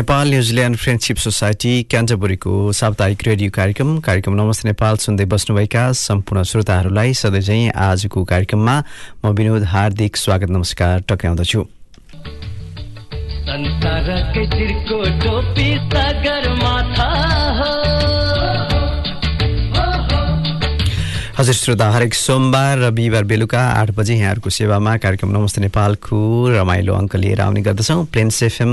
Nepal New Zealand Friendship Society क्यान्टबुरीको साप्ताहिक radio कार्यक्रम कार्यक्रम नमस्ते नेपाल सुन्दै बस्नुभएका सम्पूर्ण श्रोताहरूलाई सधैँ चाहिँ आजको कार्यक्रममा म विनोद हार्दिक स्वागत नमस्कार टक्राउँदछु हजुर श्रोता हरेक सोमबार र बिहिबार बेलुका आठ बजे यहाँहरूको सेवामा कार्यक्रम नमस्ते नेपालको रमाइलो अङ्क लिएर आउने गर्दछौँ। Plains FM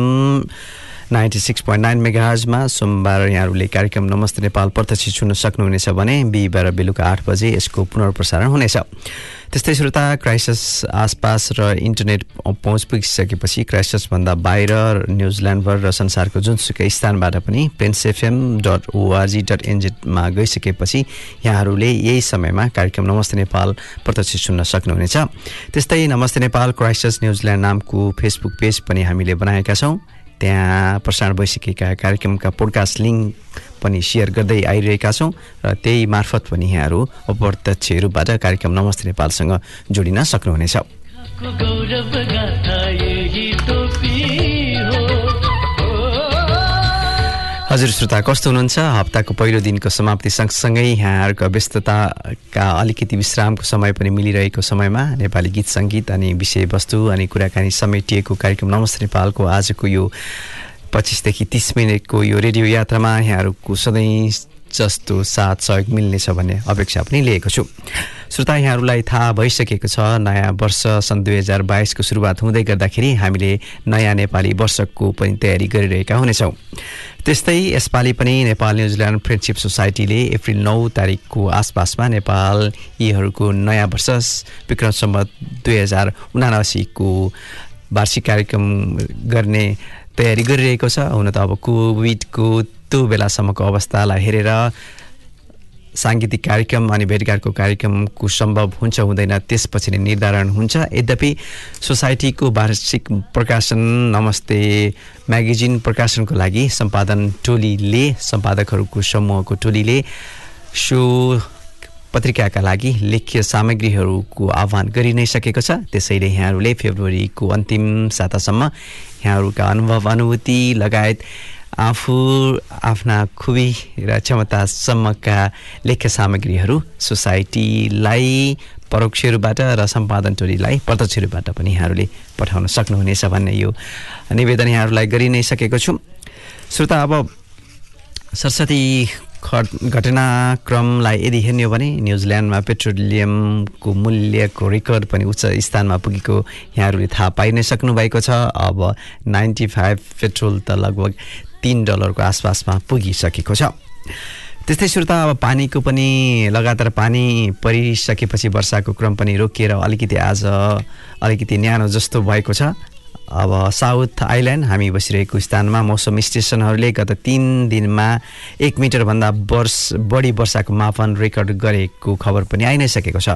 ninety six point nine मेगाजमा सोमबार यहाँहरूले कार्यक्रम नमस्ते नेपाल प्रत्यक्ष सुन्न सक्नुहुनेछ भने बिहिबार बेलुका आठ बजे यसको पुनर्प्रसारण हुनेछ। त्यस्तै श्रोता क्राइसिस आसपास र इन्टरनेट पहुँच पुगिसकेपछि क्राइसिसभन्दा बाहिर न्युजिल्यान्डभर र संसारको जुनसुकै स्थानबाट पनि Plains FM dot ORG dot एनजेडमा गइसकेपछि यहाँहरूले यही समयमा कार्यक्रम नमस्ते नेपाल प्रत्यक्ष सुन्न सक्नुहुनेछ। त्यस्तै Namaste Nepal Crisis New Zealand नामको फेसबुक पेज पनि हामीले बनाएका छौँ। त्यहाँ प्रसारण भइसकेका कार्यक्रमका पोडकास्ट लिङ्क पनि सेयर गर्दै आइरहेका छौँ र त्यही मार्फत पनि यहाँहरू अप्रत्यक्ष रूपबाट कार्यक्रम नमस्ते नेपालसँग जोडिन सक्नुहुनेछ। हजुर श्रोता कस्तो हुनुहुन्छ? हप्ताको पहिलो दिनको समाप्ति सँगसँगै यहाँहरूको व्यस्तताका अलिकति विश्रामको समय पनि मिलिरहेको समयमा नेपाली गीत सङ्गीत अनि विषयवस्तु अनि कुराकानी समेटिएको कार्यक्रम नमस्ते नेपालको आजको यो पच्चिसदेखि तिस मिनटको यो रेडियो यात्रामा यहाँहरूको सधैँ जस्तो साथ सहयोग मिल्नेछ भन्ने अपेक्षा पनि लिएको छु। श्रोता यहाँहरूलाई थाहा भइसकेको छ नयाँ वर्ष सन् दुई हजार बाइसको सुरुवात हुँदै गर्दाखेरि हामीले नयाँ नेपाली वर्षको पनि तयारी गरिरहेका हुनेछौँ। त्यस्तै यसपालि पनि नेपाल न्युजिल्यान्ड फ्रेन्डसिप सोसाइटीले अप्रिल नौ तारिकको आसपासमा नेपाल यीहरूको नयाँ वर्ष विक्रमसम्म दुई हजार उनासीको वार्षिक कार्यक्रम गर्ने तयारी गरिरहेको छ। हुन त अब कोभिडको त्यो बेलासम्मको अवस्थालाई हेरेर साङ्गीतिक कार्यक्रम अनि भेटघाटको कार्यक्रमको सम्भव हुन्छ हुँदैन त्यसपछि नै निर्धारण हुन्छ। यद्यपि सोसाइटीको वार्षिक प्रकाशन नमस्ते म्यागजिन प्रकाशनको लागि सम्पादन टोलीले सम्पादकहरूको समूहको टोलीले सो पत्रिकाका लागि लेख्य सामग्रीहरूको आह्वान गरि नै सकेको छ। त्यसैले यहाँहरूले फेब्रुअरीको अन्तिम सातासम्म यहाँहरूका अनुभव अनुभूति लगायत आफू आफ्ना खुबी र क्षमतासम्मका लेख्य सामग्रीहरू सोसाइटीलाई परोक्ष रूपबाट र सम्पादन टोलीलाई प्रत्यक्ष रूपबाट पनि यहाँहरूले पठाउन सक्नुहुनेछ भन्ने यो निवेदन यहाँहरूलाई गरि नै सकेको छु। श्रोता अब सरस्वती घटनाक्रमलाई यदि हेर्ने हो भने न्युजिल्यान्डमा पेट्रोलियमको मूल्यको रेकर्ड पनि उच्च स्थानमा पुगेको यहाँहरूले थाहा पाइ नै सक्नु भएको छ। अब नाइन्टी फाइभ पेट्रोल त लगभग तिन डलरको आसपासमा पुगिसकेको छ। त्यस्तै श्रोता अब पानीको पनि लगातार पानी परिसकेपछि वर्षाको क्रम पनि रोकिएर अलिकति आज अलिकति न्यानो जस्तो भएको छ। अब साउथ आइल्यान्ड हामी बसिरहेको स्थानमा मौसम स्टेसनहरूले गत तिन दिनमा एक मिटरभन्दा वर्ष बढी वर्षाको मापन रेकर्ड गरेको खबर पनि आइ नै सकेको छ।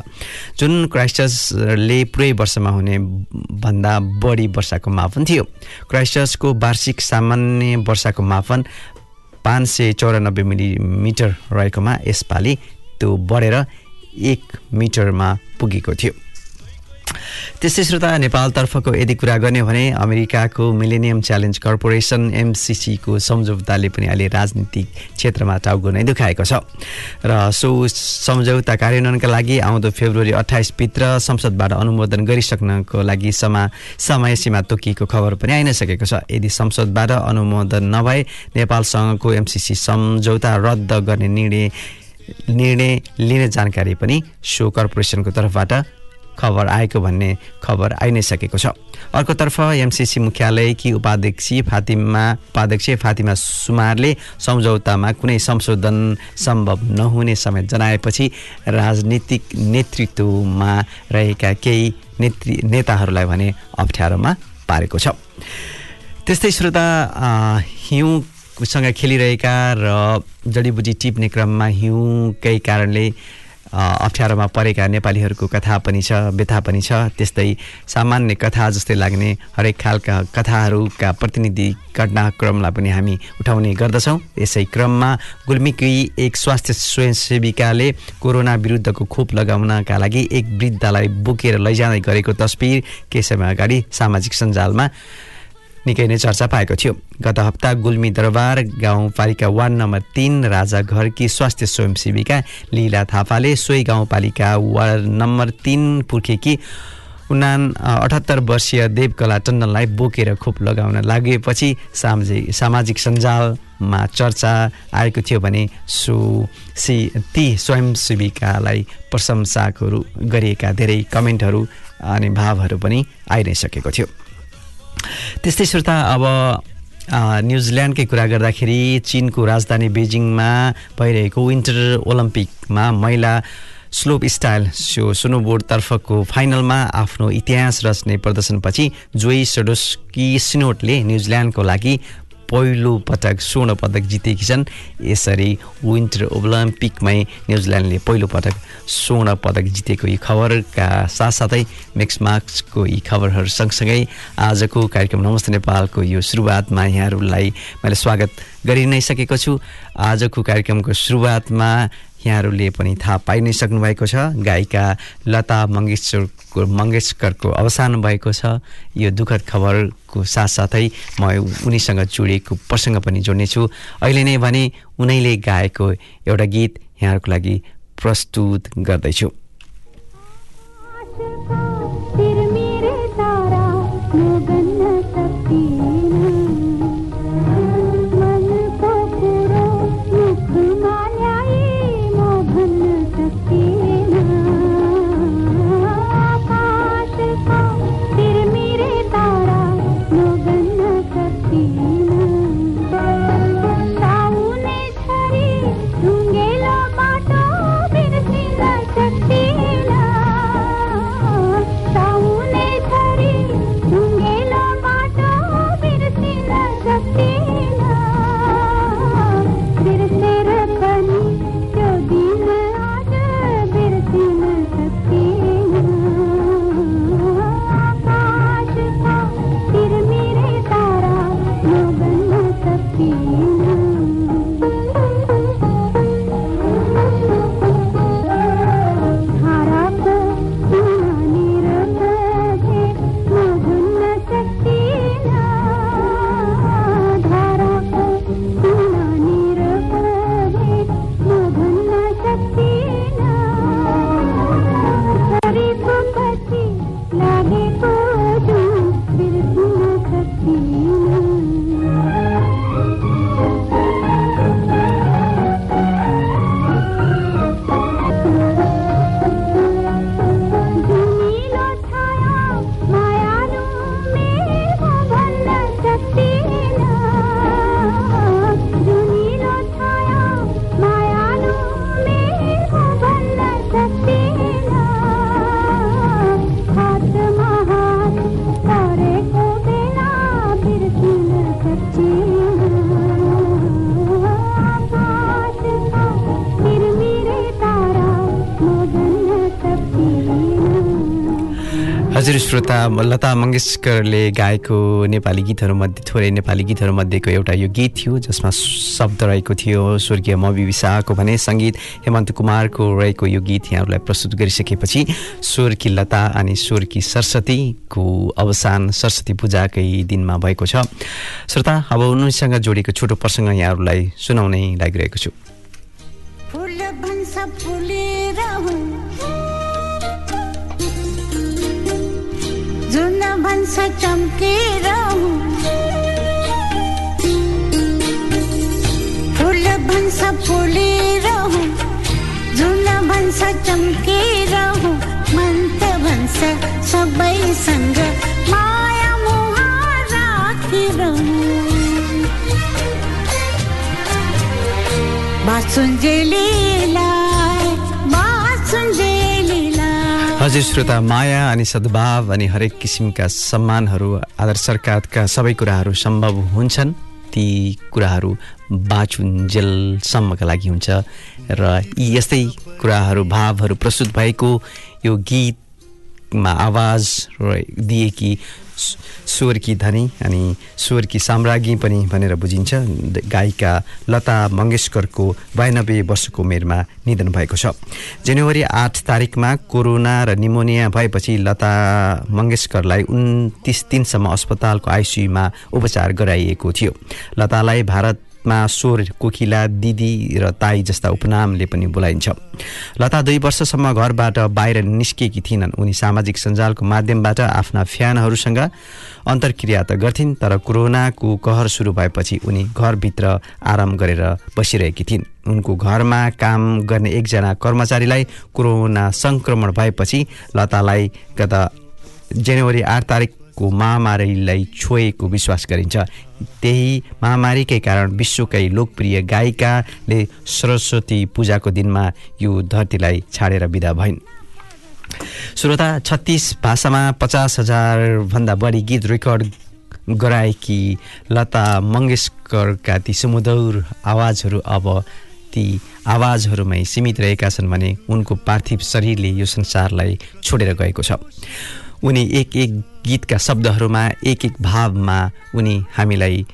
जुन क्राइस्टर्सले पुरै वर्षमा हुने भन्दा बढी वर्षाको मापन थियो। क्राइस्टर्सको वार्षिक सामान्य वर्षाको मापन पाँच सय चौरानब्बे मिलिमिटर रहेकोमा यसपालि त्यो बढेर एक मिटरमा पुगेको थियो। त्यस्तै श्रोता नेपालतर्फको यदि कुरा गर्ने भने अमेरिकाको मिलेनियम च्यालेन्ज कर्पोरेसन एमसिसीको सम्झौताले पनि अहिले राजनीतिक क्षेत्रमा टाउको नै दुखाएको छ। र सो सम्झौता कार्यान्वयनका लागि आउँदो फेब्रुअरी अठाइसभित्र संसदबाट अनुमोदन गरिसक्नको लागि समा समय सीमा तोकिएको खबर पनि आइ नै सकेको छ। यदि संसदबाट अनुमोदन नभए नेपालसँगको एमसिसी सम्झौता रद्द गर्ने निर्णय निर्णय लिने जानकारी पनि सो कर्पोरेसनको तर्फबाट खबर आएको भन्ने खबर आइ नै सकेको छ अर्कोतर्फ एमसिसी मुख्यालयकी उपाध्यक्ष फातिमा उपाध्यक्ष फातिमा सुमारले सम्झौतामा कुनै संशोधन सम्भव नहुने समेत जनाएपछि राजनीतिक नेतृत्वमा रहेका केही नेतृ नेताहरूलाई भने अप्ठ्यारोमा पारेको छ। त्यस्तै श्रोता हिउँसँग खेलिरहेका र जडीबुटी टिप्ने क्रममा हिउँकै कारणले अप्ठ्यारोमा परेका नेपालीहरूको कथा पनि छ व्यथा पनि छ। त्यस्तै सामान्य कथा जस्तै लाग्ने हरेक खालका कथाहरूका प्रतिनिधि घटनाक्रमलाई पनि हामी उठाउने गर्दछौँ। यसै क्रममा गुल्मीकी एक स्वास्थ्य स्वयंसेविकाले कोरोना विरुद्धको खोप लगाउनका लागि एक वृद्धलाई बोकेर लैजाँदै गरेको तस्बिर केही समय अगाडि सामाजिक सञ्जालमा निकै नै चर्चा पाएको थियो। गत हप्ता गुल्मी दरबार गाउँपालिका वार्ड नम्बर तिन राजाघरकी स्वास्थ्य स्वयंसेविका लीला थापाले सोही गाउँपालिका वार्ड नम्बर तिन पुर्खेकी उना अठहत्तर वर्षीय देवकला टन्डनलाई बोकेर खोप लगाउन लागेपछि सामाजिक सामाजिक सञ्जालमा चर्चा आएको थियो भने सो सी ती स्वयंसेविकालाई प्रशंसाहरू गरिएका धेरै कमेन्टहरू अनि भावहरू पनि आइ नै सकेको थियो। त्यस्तै श्रोता अब न्युजिल्यान्डकै कुरा गर्दाखेरि चिनको राजधानी बेजिङमा भइरहेको विन्टर ओलम्पिकमा महिला स्लोप स्टाइल सो स्नोबोर्डतर्फको फाइनलमा आफ्नो इतिहास रच्ने प्रदर्शनपछि जोई सडोस्की सिनोटले न्युजिल्यान्डको लागि पहिलो पटक स्वर्ण पदक जितेकी छन्। यसरी विन्टर ओलम्पिकमै न्युजिल्यान्डले पहिलो पटक स्वर्ण पदक जितेको यी खबरका साथसाथै मिक्स मार्क्सको यी खबरहरू सँगसँगै आजको कार्यक्रम नमस्ते नेपालको यो सुरुवातमा यहाँहरूलाई मैले स्वागत गरि नै सकेको छु। आजको कार्यक्रमको सुरुवातमा यहाँहरूले पनि थाहा पाइ नै सक्नुभएको छ। गायिका लता मङ्गेशकरको मङ्गेशकरको अवसान भएको छ। यो दुःखद खबरको साथसाथै म उनीसँग जोडिएको प्रसङ्ग पनि जोड्नेछु। अहिले नै भने उनैले गाएको एउटा गीत यहाँहरूको लागि प्रस्तुत गर्दैछु। हजुर श्रोता लता मङ्गेशकरले गाएको नेपाली गीतहरूमध्ये थोरै नेपाली गीतहरूमध्येको एउटा यो गीत थियो जसमा शब्द रहेको थियो स्वर्गीय मवि विशाहको भने सङ्गीत हेमन्त कुमारको रहेको यो गीत यहाँहरूलाई प्रस्तुत गरिसकेपछि स्वरकी लता अनि स्वरकी सरस्वतीको अवसान सरस्वती पूजाकै दिनमा भएको छ। श्रोता अब उनीसँग जोडेको छोटो प्रसङ्ग यहाँहरूलाई सुनाउनै लागिरहेको छु। जुन भन्छ चम्केर फुल भन्छ फुलेर जुन भन्छ चम्केर मन्त भन्छ सबैसँग माया मोह राखिरहनु बाँचुन्जेलीलाई हजुर श्रोता माया अनि सद्भाव अनि हरेक किसिमका सम्मानहरू आदर सरकारका सबै कुराहरू सम्भव हुन्छन्। ती कुराहरू बाँचुन्जेलसम्मका लागि हुन्छ र यी यस्तै कुराहरू भावहरू प्रस्तुत भएको यो गीतमा आवाज र दिएकी स्वरकी धनी अनि स्वरकी साम्राज्ञी पनि भनेर बुझिन्छ। गायिका लता मङ्गेशकरको बयानब्बे वर्षको उमेरमा निधन भएको छ। जनवरी आठ तारिकमा कोरोना र निमोनिया भएपछि लता मङ्गेशकरलाई उन्तिस दिनसम्म अस्पतालको आइसियुमा उपचार गराइएको थियो। लतालाई भारतमा स्वर कोकिला दिदी र ताई जस्ता उपनामले पनि बोलाइन्छ। लता दुई वर्षसम्म घरबाट बाहिर निस्किएकी थिइनन्। उनी सामाजिक सञ्जालको माध्यमबाट आफ्ना फ्यानहरूसँग अन्तर्क्रिया त गर्थिन् तर कोरोनाको कहर सुरु भएपछि उनी घरभित्र आराम गरेर बसिरहेकी थिइन्। उनको घरमा काम गर्ने एकजना कर्मचारीलाई कोरोना सङ्क्रमण भएपछि लतालाई गत जनवरी आठ तारिकको महामारीलाई छोएको विश्वास गरिन्छ। त्यही महामारीकै कारण विश्वकै लोकप्रिय गायिकाले सरस्वती पूजाको दिनमा यो धरतीलाई छाडेर विदा भइन्। श्रोता छत्तिस भाषामा पचास हजारभन्दा बढी गीत रेकर्ड गराएकी लता मङ्गेशकरका ती सुमधुर आवाजहरू अब ती आवाजहरूमै सीमित रहेका छन् भने उनको पार्थिव शरीरले यो संसारलाई छोडेर गएको छ। उनी एक एक गीतका शब्दहरूमा एक एक भावमा उनी हामीलाई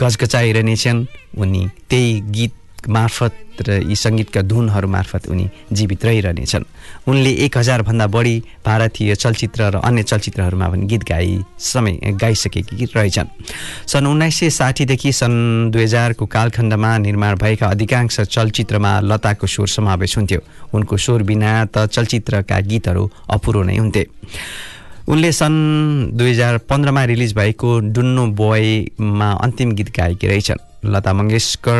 गजगचाइरहनेछन् उनी त्यही गीत मार्फत र यी सङ्गीतका धुनहरू मार्फत उनी जीवित रहिरहनेछन्। उनले एक हजारभन्दा बढी भारतीय चलचित्र र अन्य चलचित्रहरूमा पनि गीत गाई समय गाइसकेकी रहेछन्। सन् उन्नाइस सय साठीदेखि सन् दुई हजारको कालखण्डमा निर्माण भएका अधिकांश चलचित्रमा लताको स्वर समावेश हुन्थ्यो। उनको स्वर बिना त चलचित्रका गीतहरू अपुरो नै हुन्थे। उनले सन् दुई हजार पन्ध्रमा रिलिज भएको डुन्नो बोयमा अन्तिम गीत गाएकी रहेछन्। लता मङ्गेशकर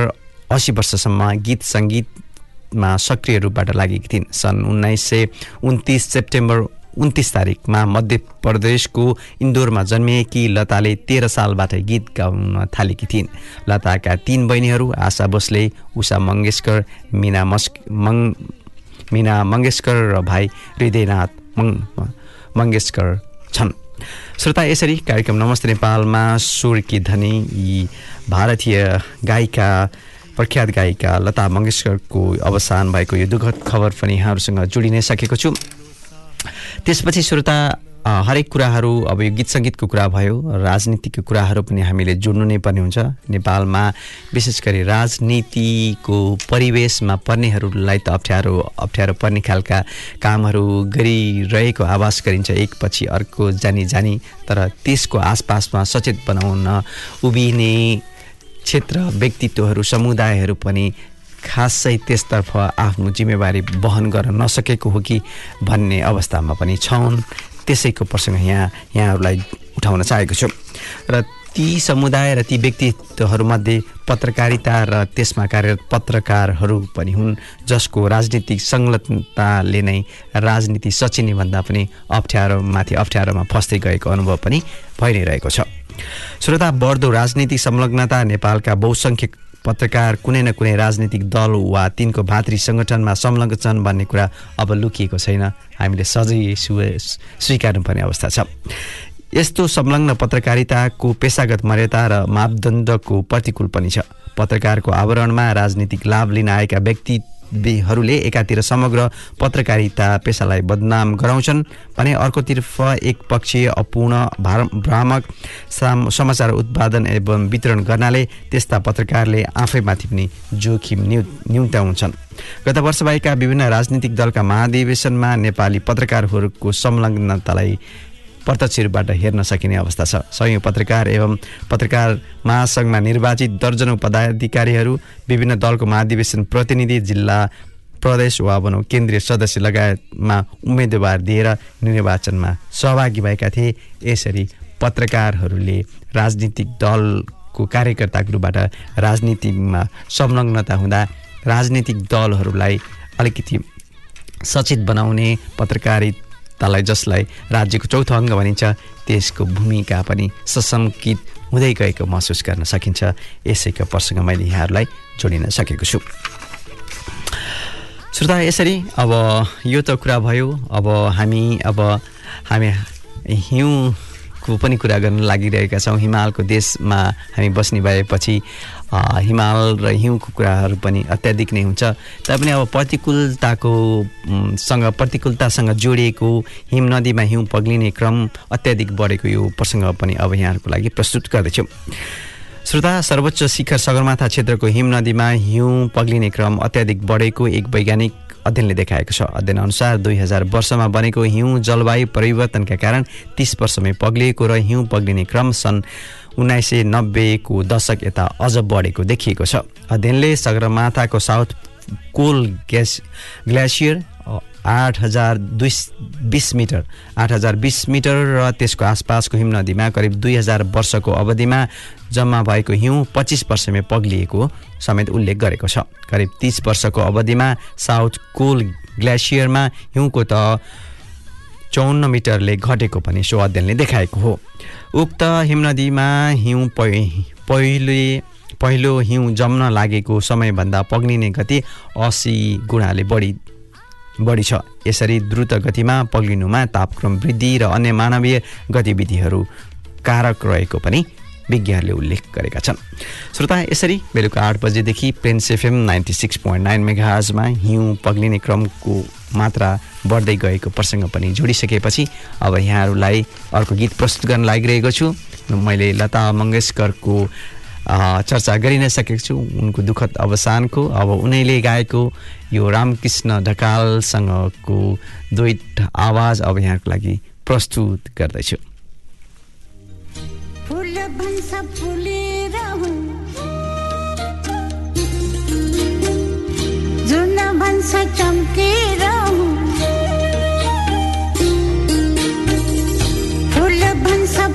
असी वर्षसम्म गीत सङ्गीतमा सक्रिय रूपबाट लागेकी थिइन्। सन् उन्नाइस सय उन्तिस सेप्टेम्बर उन्तिस तारिकमा मध्य प्रदेशको इन्दोरमा जन्मिएकी लताले तेह्र सालबाट गीत गाउन थालेकी थिइन्। लताका तीन बहिनीहरू आशा भोसले उषा मङ्गेशकर मिना मस्क मङ मिना मङ्गेशकर र भाइ हृदयनाथ मङ मङ्गेशकर छन्। श्रोता यसरी कार्यक्रम नमस्ते नेपालमा स्वरकी धनी यी भारतीय गायिका प्रख्यात गायिका लता मङ्गेशकरको अवसान भएको यो दुःखद खबर पनि यहाँहरूसँग जोडिनै सकेको छु। त्यसपछि श्रोता हरेक कुराहरू अब यो गीत सङ्गीतको कुरा भयो राजनीतिको कुराहरू पनि हामीले जोड्नु नै पर्ने हुन्छ। नेपालमा विशेष गरी राजनीतिको परिवेशमा पर्नेहरूलाई त अप्ठ्यारो अप्ठ्यारो पर्ने खालका कामहरू गरिरहेको आभास गरिन्छ। एकपछि अर्को जानी जानी तर त्यसको आसपासमा सचेत बनाउन उभिने क्षेत्र व्यक्तित्वहरू समुदायहरू पनि खासै त्यसतर्फ आफ्नो जिम्मेवारी वहन गर्न नसकेको हो कि भन्ने अवस्थामा पनि छन्। त्यसैको प्रसङ्ग यहाँ यहाँहरूलाई उठाउन चाहेको छु। र ती समुदाय र ती व्यक्तित्वहरूमध्ये पत्रकारिता र त्यसमा कार्यरत पत्रकारहरू पनि हुन् जसको राजनीतिक संलग्नताले नै राजनीति सचिने भन्दा पनि अप्ठ्यारोमाथि अप्ठ्यारोमा फस्दै गएको अनुभव पनि भइ नै रहेको छ। श्रोता बढ्दो राजनीतिक संलग्नता नेपालका बहुसङ्ख्यक पत्रकार कुनै न कुनै राजनीतिक दल वा तिनको भातृ सङ्गठनमा संलग्न छन् भन्ने कुरा अब लुकिएको छैन। हामीले सजै सु- स्वीकार्नुपर्ने अवस्था छ। यस्तो संलग्न पत्रकारिताको पेसागत मर्यादा र मापदण्डको प्रतिकूल पनि छ। पत्रकारको आवरणमा राजनीतिक लाभ लिन आएका व्यक्तिहरूले एकातिर समग्र पत्रकारिता पेसालाई बदनाम गराउँछन् भने अर्कोतर्फ एक पक्षीय अपूर्ण भार भ्रामक साम समाचार उत्पादन एवं वितरण गर्नाले त्यस्ता पत्रकारले आफैमाथि पनि जोखिम न्यू न्यूनताउँछन् गत वर्ष भएका विभिन्न राजनीतिक दलका महाधिवेशनमा नेपाली पत्रकारहरूको संलग्नतालाई प्रत्यक्ष रूपबाट हेर्न सकिने अवस्था छ। सयौँ पत्रकार एवं पत्रकार महासङ्घमा निर्वाचित दर्जनौँ पदाधिकारीहरू विभिन्न दलको महाधिवेशन प्रतिनिधि जिल्ला प्रदेश वा भनौँ केन्द्रीय सदस्य लगायतमा उम्मेदवार दिएर निर्वाचनमा सहभागी भएका थिए। यसरी पत्रकारहरूले राजनीतिक दलको कार्यकर्ताको रूपबाट राजनीतिमा संलग्नता हुँदा राजनीतिक दलहरूलाई अलिकति सचेत बनाउने पत्रकारित संहितालाई जसलाई राज्यको चौथो अङ्ग भनिन्छ त्यसको भूमिका पनि सशङ्कित हुँदै गएको महसुस गर्न सकिन्छ। यसैको प्रसङ्ग मैले यहाँहरूलाई जोडिन सकेको छु। श्रोता यसरी अब यो त कुरा भयो। अब हामी अब हामी हिउँको पनि कुरा गर्न लागिरहेका छौँ। हिमालको देशमा हामी बस्ने भएपछि हिमाल र हिउँको कुराहरू पनि अत्याधिक नै हुन्छ। तैपनि अब प्रतिकूलताको सँग प्रतिकूलतासँग जोडिएको हिम नदीमा हिउँ पग्लिने क्रम अत्याधिक बढेको यो प्रसङ्ग पनि अब यहाँहरूको लागि प्रस्तुत गर्दैछु। श्रोता सर्वोच्च शिखर सगरमाथा क्षेत्रको हिम नदीमा हिउँ पग्लिने क्रम अत्याधिक बढेको एक वैज्ञानिक अध्ययनले देखाएको छ। अध्ययन अनुसार दुई हजार वर्षमा बनेको हिउँ जलवायु परिवर्तनका कारण तिस वर्षमै पग्लिएको र हिउँ पग्लिने क्रम सन् उन्नाइस सय नब्बेको दशक यता अझ बढेको देखिएको छ। अध्ययनले सगरमाथाको साउथ कोल ग्यास ग्लेसियर आठ हजार दुई बिस मिटर। आठ हजार बिस मिटर र त्यसको आसपासको हिम नदीमा करिब दुई हजार वर्षको अवधिमा जम्मा भएको हिउँ पच्चिस वर्षमै पग्लिएको समेत उल्लेख गरेको छ। करिब तिस वर्षको अवधिमा साउथ कोल ग्लेसियरमा हिउँको त चौन्न मिटरले घटेको पनि सो अध्ययनले देखाएको हो। उक्त हिमनदीमा हिउँ पहि पहिले पहिलो हिउँ जम्न लागेको समयभन्दा पग्लिने गति असी गुणाले बढी बढी छ। यसरी द्रुत गतिमा पग्लिनुमा तापक्रम वृद्धि र अन्य मानवीय गतिविधिहरू कारक रहेको पनि विज्ञहरूले उल्लेख गरेका छन्। श्रोता यसरी बेलुका आठ बजेदेखि Plains FM ninety six point nine मेगाजमा हिउँ पग्लिने क्रमको मात्रा बढ्दै गएको प्रसङ्ग पनि जोडिसकेपछि अब यहाँहरूलाई अर्को गीत प्रस्तुत गर्न लागिरहेको छु। मैले लता मङ्गेशकरको अ, चर्चा गरि नै सकेको छु। उनको दुःखद अवसानको अब उनैले गाएको यो रामकृष्ण ढकालसँगको दुईट आवाज अब यहाँको लागि प्रस्तुत गर्दैछु। फुल भन्छ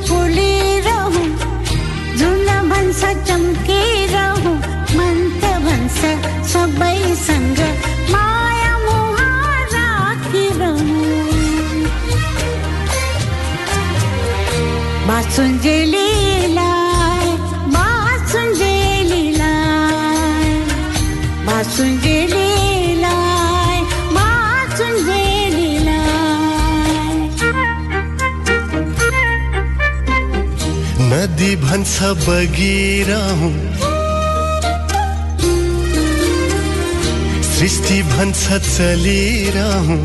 फुलेर भन्छ चम्केर मन त भन्छ सबैसँग माया भन्छ बगिरहँ। सृष्टि भन्छ चलिरहँ।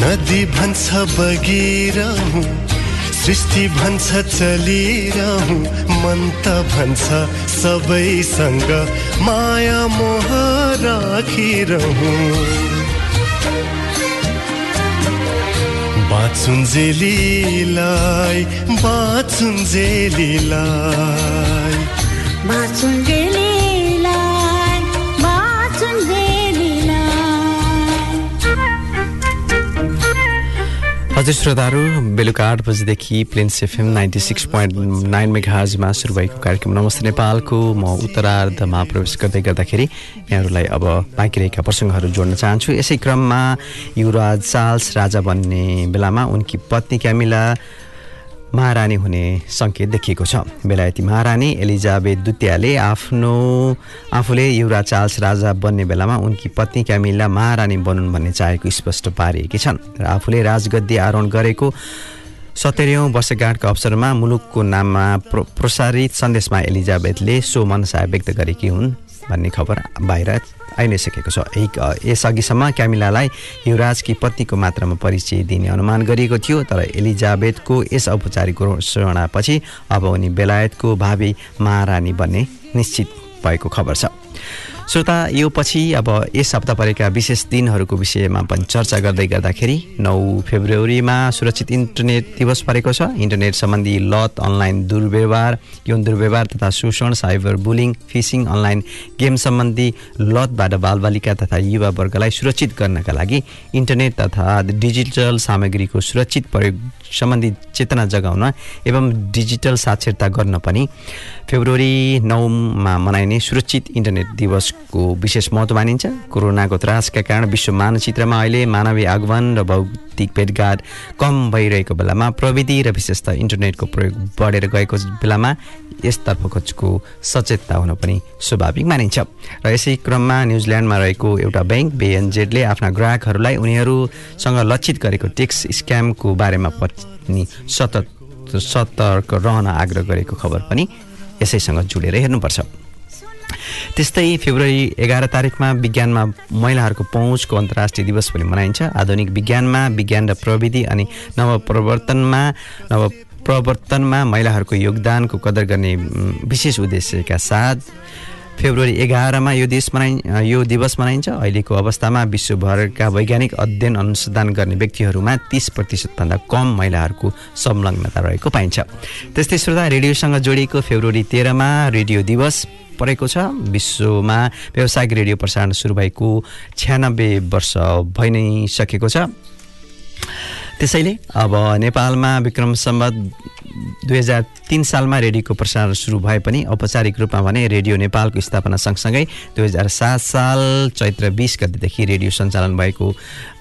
नदी भन्छ बगिरहँ। सृष्टि भन्छ चलिरहँ। मन त भन्छ सबैसँग। माया मोह राखिरहँ। बाँचुन्जेलीलाई बाँचुन्जेलीलाई बासुन्जेलीलाई हजुर श्रोताहरू बेलुका आठ बजीदेखि Plains FM ninety six point nine मेघाजमा सुरु भएको कार्यक्रम नमस्ते नेपालको म उत्तरार्धमा प्रवेश गर्दै गर्दाखेरि यहाँहरूलाई अब बाँकी रहेका प्रसङ्गहरू जोड्न चाहन्छु। यसै क्रममा युवराज चार्ल्स राजा बन्ने बेलामा उनकी पत्नी क्यामिला महारानी हुने सङ्केत देखिएको छ। बेलायती महारानी एलिजाबेथ द्वितीयले आफ्नो आफूले युवराज चार्ल्स राजा बन्ने बेलामा उनकी पत्नी क्यामिला महारानी बनुन् भन्ने चाहेको स्पष्ट पारिएकी छन् र आफूले राजगद्दी आरोहण गरेको सत्तरीौँ वर्षगाँठको अवसरमा मुलुकको नाममा प्र प्रसारित सन्देशमा एलिजाबेथले सो मनसाय व्यक्त गरेकी हुन्। भन्ने खबर बाहिर आइ नै सकेको छ यसअघिसम्म क्यामिलालाई युवराजकी पत्नीको मात्रामा परिचय दिने अनुमान गरिएको थियो तर एलिजाबेथको यस औपचारिक घोषणापछि अब उनी बेलायतको भावी महारानी बन्ने निश्चित भएको खबर छ। श्रोता यो पछि अब यस हप्ता परेका विशेष दिनहरूको विषयमा पनि चर्चा गर्दै गर्दाखेरि नौ फेब्रुअरीमा सुरक्षित इन्टरनेट दिवस परेको छ। इन्टरनेट सम्बन्धी लत अनलाइन दुर्व्यवहार यौन दुर्व्यवहार तथा शोषण cyber bullying phishing online game सम्बन्धी लतबाट बालबालिका तथा युवावर्गलाई सुरक्षित गर्नका लागि इन्टरनेट तथा डिजिटल सामग्रीको सुरक्षित प्रयोग सम्बन्धी चेतना जगाउन एवं डिजिटल साक्षरता गर्न पनि फेब्रुअरी नौमा मनाइने सुरक्षित इन्टरनेट दिवसको को विशेष महत्त्व मानिन्छ? कोरोनाको त्रासका कारण विश्व मानचित्रमा अहिले मानवीय आगमन र भौतिक भेटघाट कम भइरहेको बेलामा प्रविधि र विशेषतः इन्टरनेटको प्रयोग बढेर गएको बेलामा यसतर्फको सचेतता हुन पनि स्वाभाविक मानिन्छ। र यसै क्रममा न्युजिल्यान्डमा रहेको एउटा ब्याङ्क बेएनजेडले आफ्ना ग्राहकहरूलाई उनीहरूसँग लक्षित गरेको ट्याक्स स्क्यामको बारेमा पनि सतर्क सतर्क रहन आग्रह गरेको खबर पनि यसैसँग जोडेर हेर्नुपर्छ। त्यस्तै फेब्रुअरी एघार तारिकमा विज्ञानमा महिलाहरूको पहुँचको अन्तर्राष्ट्रिय दिवस पनि मनाइन्छ। आधुनिक विज्ञानमा विज्ञान र प्रविधि अनि नवप्रवर्तनमा नव प्रवर्तनमा महिलाहरूको योगदानको कदर गर्ने विशेष उद्देश्यका साथ फेब्रुअरी एघारमा यो देश मनाइ यो दिवस मनाइन्छ। अहिलेको अवस्थामा विश्वभरका वैज्ञानिक अध्ययन अनुसन्धान गर्ने व्यक्तिहरूमा तिस प्रतिशतभन्दा कम महिलाहरूको संलग्नता रहेको पाइन्छ। त्यस्तै श्रोता रेडियोसँग जोडिएको फेब्रुअरी तेह्रमा रेडियो दिवस परेको छ। विश्वमा व्यावसायिक रेडियो प्रसारण सुरु भएको छ्यानब्बे वर्ष भइ नै सकेको छ। त्यसैले अब नेपालमा विक्रम सम्बत दुई हजार तिन सालमा रेडियोको प्रसारण सुरु भए पनि औपचारिक रूपमा भने रेडियो नेपालको स्थापना सँगसँगै दुई हजार सात साल चैत्र बिस गतिदेखि रेडियो सञ्चालन भएको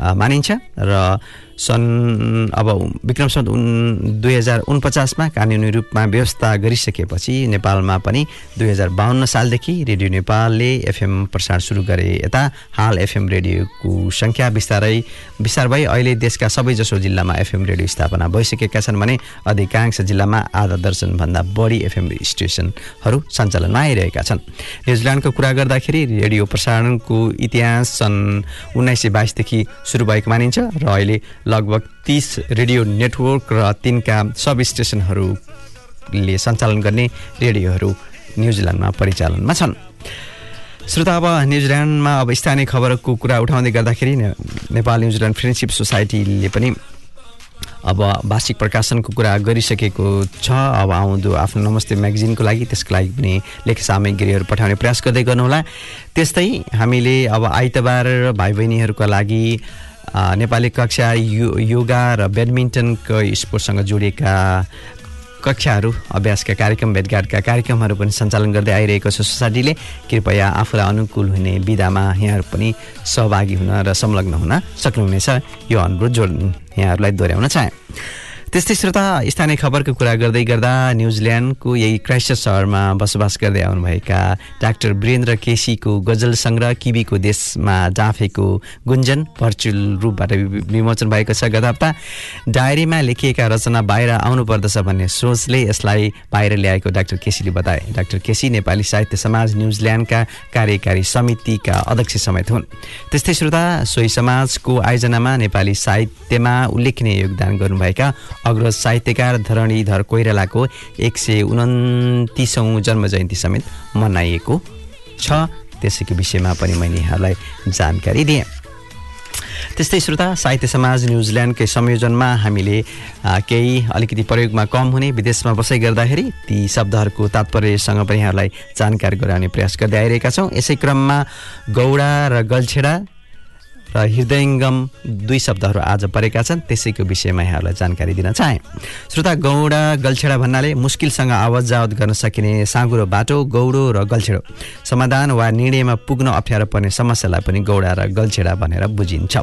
मानिन्छ। र सन् अब विक्रम उन दुई हजार उनपचासमा कानुनी रूपमा व्यवस्था गरिसकेपछि नेपालमा पनि दुई हजार बाहन्न सालदेखि रेडियो नेपालले एफएम प्रसारण सुरु गरे। यता हाल एफएम रेडियोको सङ्ख्या बिस्तारै विस्तार भई अहिले देशका सबैजसो जिल्लामा एफएम रेडियो स्थापना भइसकेका छन् भने अधिकांश जिल्लामा आधा दर्जनभन्दा बढी एफएम स्टेसनहरू सञ्चालनमा आइरहेका छन्। न्युजिल्यान्डको कुरा गर्दाखेरि रेडियो प्रसारणको इतिहास सन् उन्नाइस सय बाइसदेखि सुरु भएको मानिन्छ र अहिले लगभग तिस रेडियो नेटवर्क र तिनका सब स्टेसनहरूले सञ्चालन गर्ने रेडियोहरू न्युजिल्यान्डमा परिचालनमा छन्। श्रोता अब न्युजिल्यान्डमा अब स्थानीय खबरको कुरा उठाउँदै गर्दाखेरि नेपाल न्युजिल्यान्ड फ्रेन्डसिप सोसाइटीले पनि अब वार्षिक प्रकाशनको कुरा गरिसकेको छ। अब आउँदो आफ्नो नमस्ते म्यागजिनको लागि त्यसको लागि पनि लेख सामग्रीहरू पठाउने प्रयास गर्दै गर्नुहोला। त्यस्तै हामीले अब आइतबार भाइ बहिनीहरूका लागि नेपाली कक्षा यो योगा र ब्याडमिन्टनको स्पोर्टसँग जोडिएका कक्षाहरू अभ्यासका कार्यक्रम भेटघाटका कार्यक्रमहरू पनि सञ्चालन गर्दै आइरहेको छ सोसाइटीले। कृपया आफूलाई अनुकूल हुने विधामा यहाँहरू पनि सहभागी हुन र संलग्न हुन सक्नुहुनेछ। यो अनुरोध जोड यहाँहरूलाई दोहोऱ्याउन चाहे। त्यस्तै श्रोता स्थानीय खबरको कुरा गर्दै गर्दा न्युजिल्यान्डको यही क्राइस्ट सहरमा बसोबास गर्दै आउनुभएका डाक्टर वीरेन्द्र केसीको गजल सङ्ग्रह किबीको देशमा जाफेको गुन्जन भर्चुअल रूपबाट विमोचन भएको छ। गत हप्ता डायरीमा लेखिएका रचना बाहिर आउनुपर्दछ भन्ने सोचले यसलाई बाहिर ल्याएको डाक्टर केसीले बताए। डाक्टर केसी नेपाली साहित्य समाज न्युजिल्यान्डका कार्यकारी समितिका अध्यक्ष समेत हुन्। त्यस्तै श्रोता सोही समाजको आयोजनामा नेपाली साहित्यमा उल्लेखनीय योगदान गर्नुभएका अग्रज साहित्यकार धरणीधर कोइरालाको एक सय उन्तिसौँ जन्म जयन्ती समेत मनाइएको छ। त्यसैको विषयमा पनि मैले यहाँलाई जानकारी दिएँ। त्यस्तै श्रोता साहित्य समाज न्युजिल्यान्डकै संयोजनमा हामीले केही अलिकति प्रयोगमा कम हुने विदेशमा बसाइ गर्दाखेरि ती शब्दहरूको तात्पर्यसँग पनि यहाँहरूलाई जानकारी गराउने प्रयास गर्दै आइरहेका छौँ। यसै क्रममा गौडा र गल्छेडा र हृदयङ्गम दुई शब्दहरू आज परेका छन् त्यसैको विषयमा यहाँहरूलाई जानकारी दिन चाहे। श्रोता गौडा गल्छेडा भन्नाले मुस्किलसँग आवत जावत गर्न सकिने साँगुरो बाटो गौडो र गल्छेडो। समाधान वा निर्णयमा पुग्न अप्ठ्यारो पर्ने समस्यालाई पनि गौडा र गल्छेडा भनेर बुझिन्छ।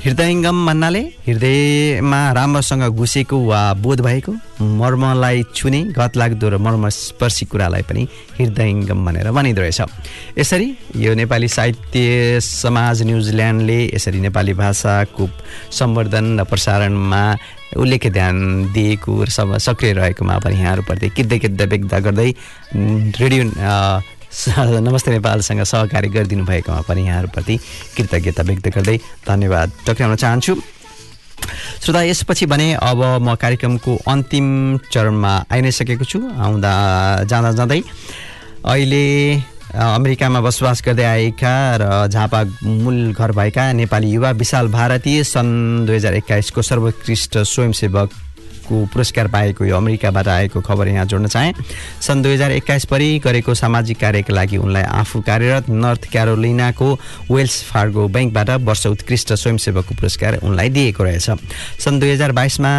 हृदयङ्गम भन्नाले हृदयमा राम्रोसँग घुसेको वा बोध भएको मर्मलाई छुने घतलाग्दो र मर्मस्पर्शी कुरालाई पनि हृदयङ्गम भनेर भनिँदो रहेछ। यसरी यो नेपाली साहित्य समाज न्युजिल्यान्डले यसरी नेपाली भाषाको सम्वर्धन र प्रसारणमा उल्लेख्य ध्यान दिएको र सक्रिय रहेकोमा पनि यहाँहरूप्रति कृतज्ञता व्यक्त गर्दै उम्, रेडियो नमस्ते नेपालसँग सहकारी गरिदिनु भएकोमा पनि यहाँहरूप्रति कृतज्ञता व्यक्त गर्दै धन्यवाद। टक्राउन चाहन्छु। श्रोता यसपछि भने अब म कार्यक्रमको अन्तिम चरणमा आइ नै सकेको छु। आउँदा जाँदा जाँदै अहिले अमेरिकामा बसोबास गर्दै आएका र झापा मूल घर भएका नेपाली युवा विशाल भारतीय सन् दुई हजार एक्काइसको सर्वोत्कृष्ट स्वयंसेवक को पुरस्कार पाएको यो अमेरिकाबाट आएको खबर यहाँ जोड्न चाहे। सन् दुई हजार एक्काइस परि गरेको सामाजिक कार्यका लागि उनलाई आफू कार्यरत नर्थ क्यारोलिनाको वेल्स फार्गो ब्याङ्कबाट वर्ष उत्कृष्ट स्वयंसेवकको पुरस्कार उनलाई दिएको रहेछ। सन् दुई हजार बाइसमा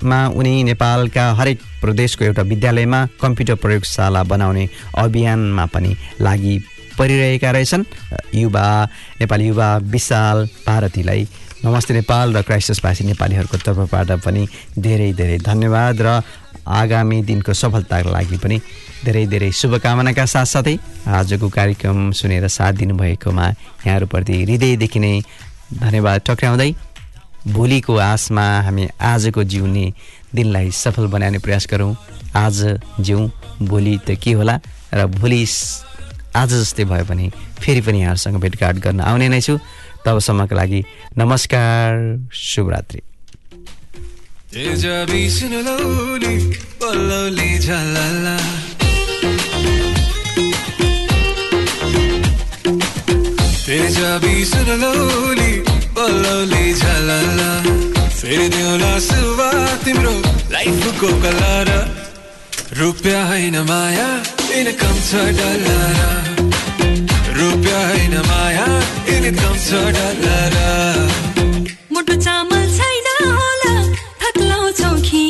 मा उनी नेपालका हरेक प्रदेशको एउटा विद्यालयमा कम्प्युटर प्रयोगशाला बनाउने अभियानमा पनि लागि परिरहेका रहेछन्। युवा नेपाली युवा विशाल भारतीलाई नमस्ते नेपाल र क्राइस्टसवासी नेपालीहरूको तर्फबाट पनि धेरै धेरै धन्यवाद र आगामी दिनको सफलताको लागि पनि धेरै धेरै शुभकामनाका साथसाथै आजको कार्यक्रम सुनेर साथ दिनुभएकोमा यहाँहरूप्रति हृदयदेखि नै धन्यवाद टक्राउँदै भोलिको आशमा हामी आजको जिउने दिनलाई सफल बनाउने प्रयास गरौँ। आज जिउँ भोलि त के होला र भोलि आज जस्तै भयो भने फेरि पनि यहाँहरूसँग भेटघाट गर्न आउने नै छु। तबसम्मको लागि नमस्कार शुभरात्रि। तेजा बिसन लौली पल्लौली झलला। फेरि देउला कलर। रुपियाँ इनकम छ रुपियाँ होइन माया इनकम छ डलर मुटु चामल छैन होला थक्लाउँछौ खिर।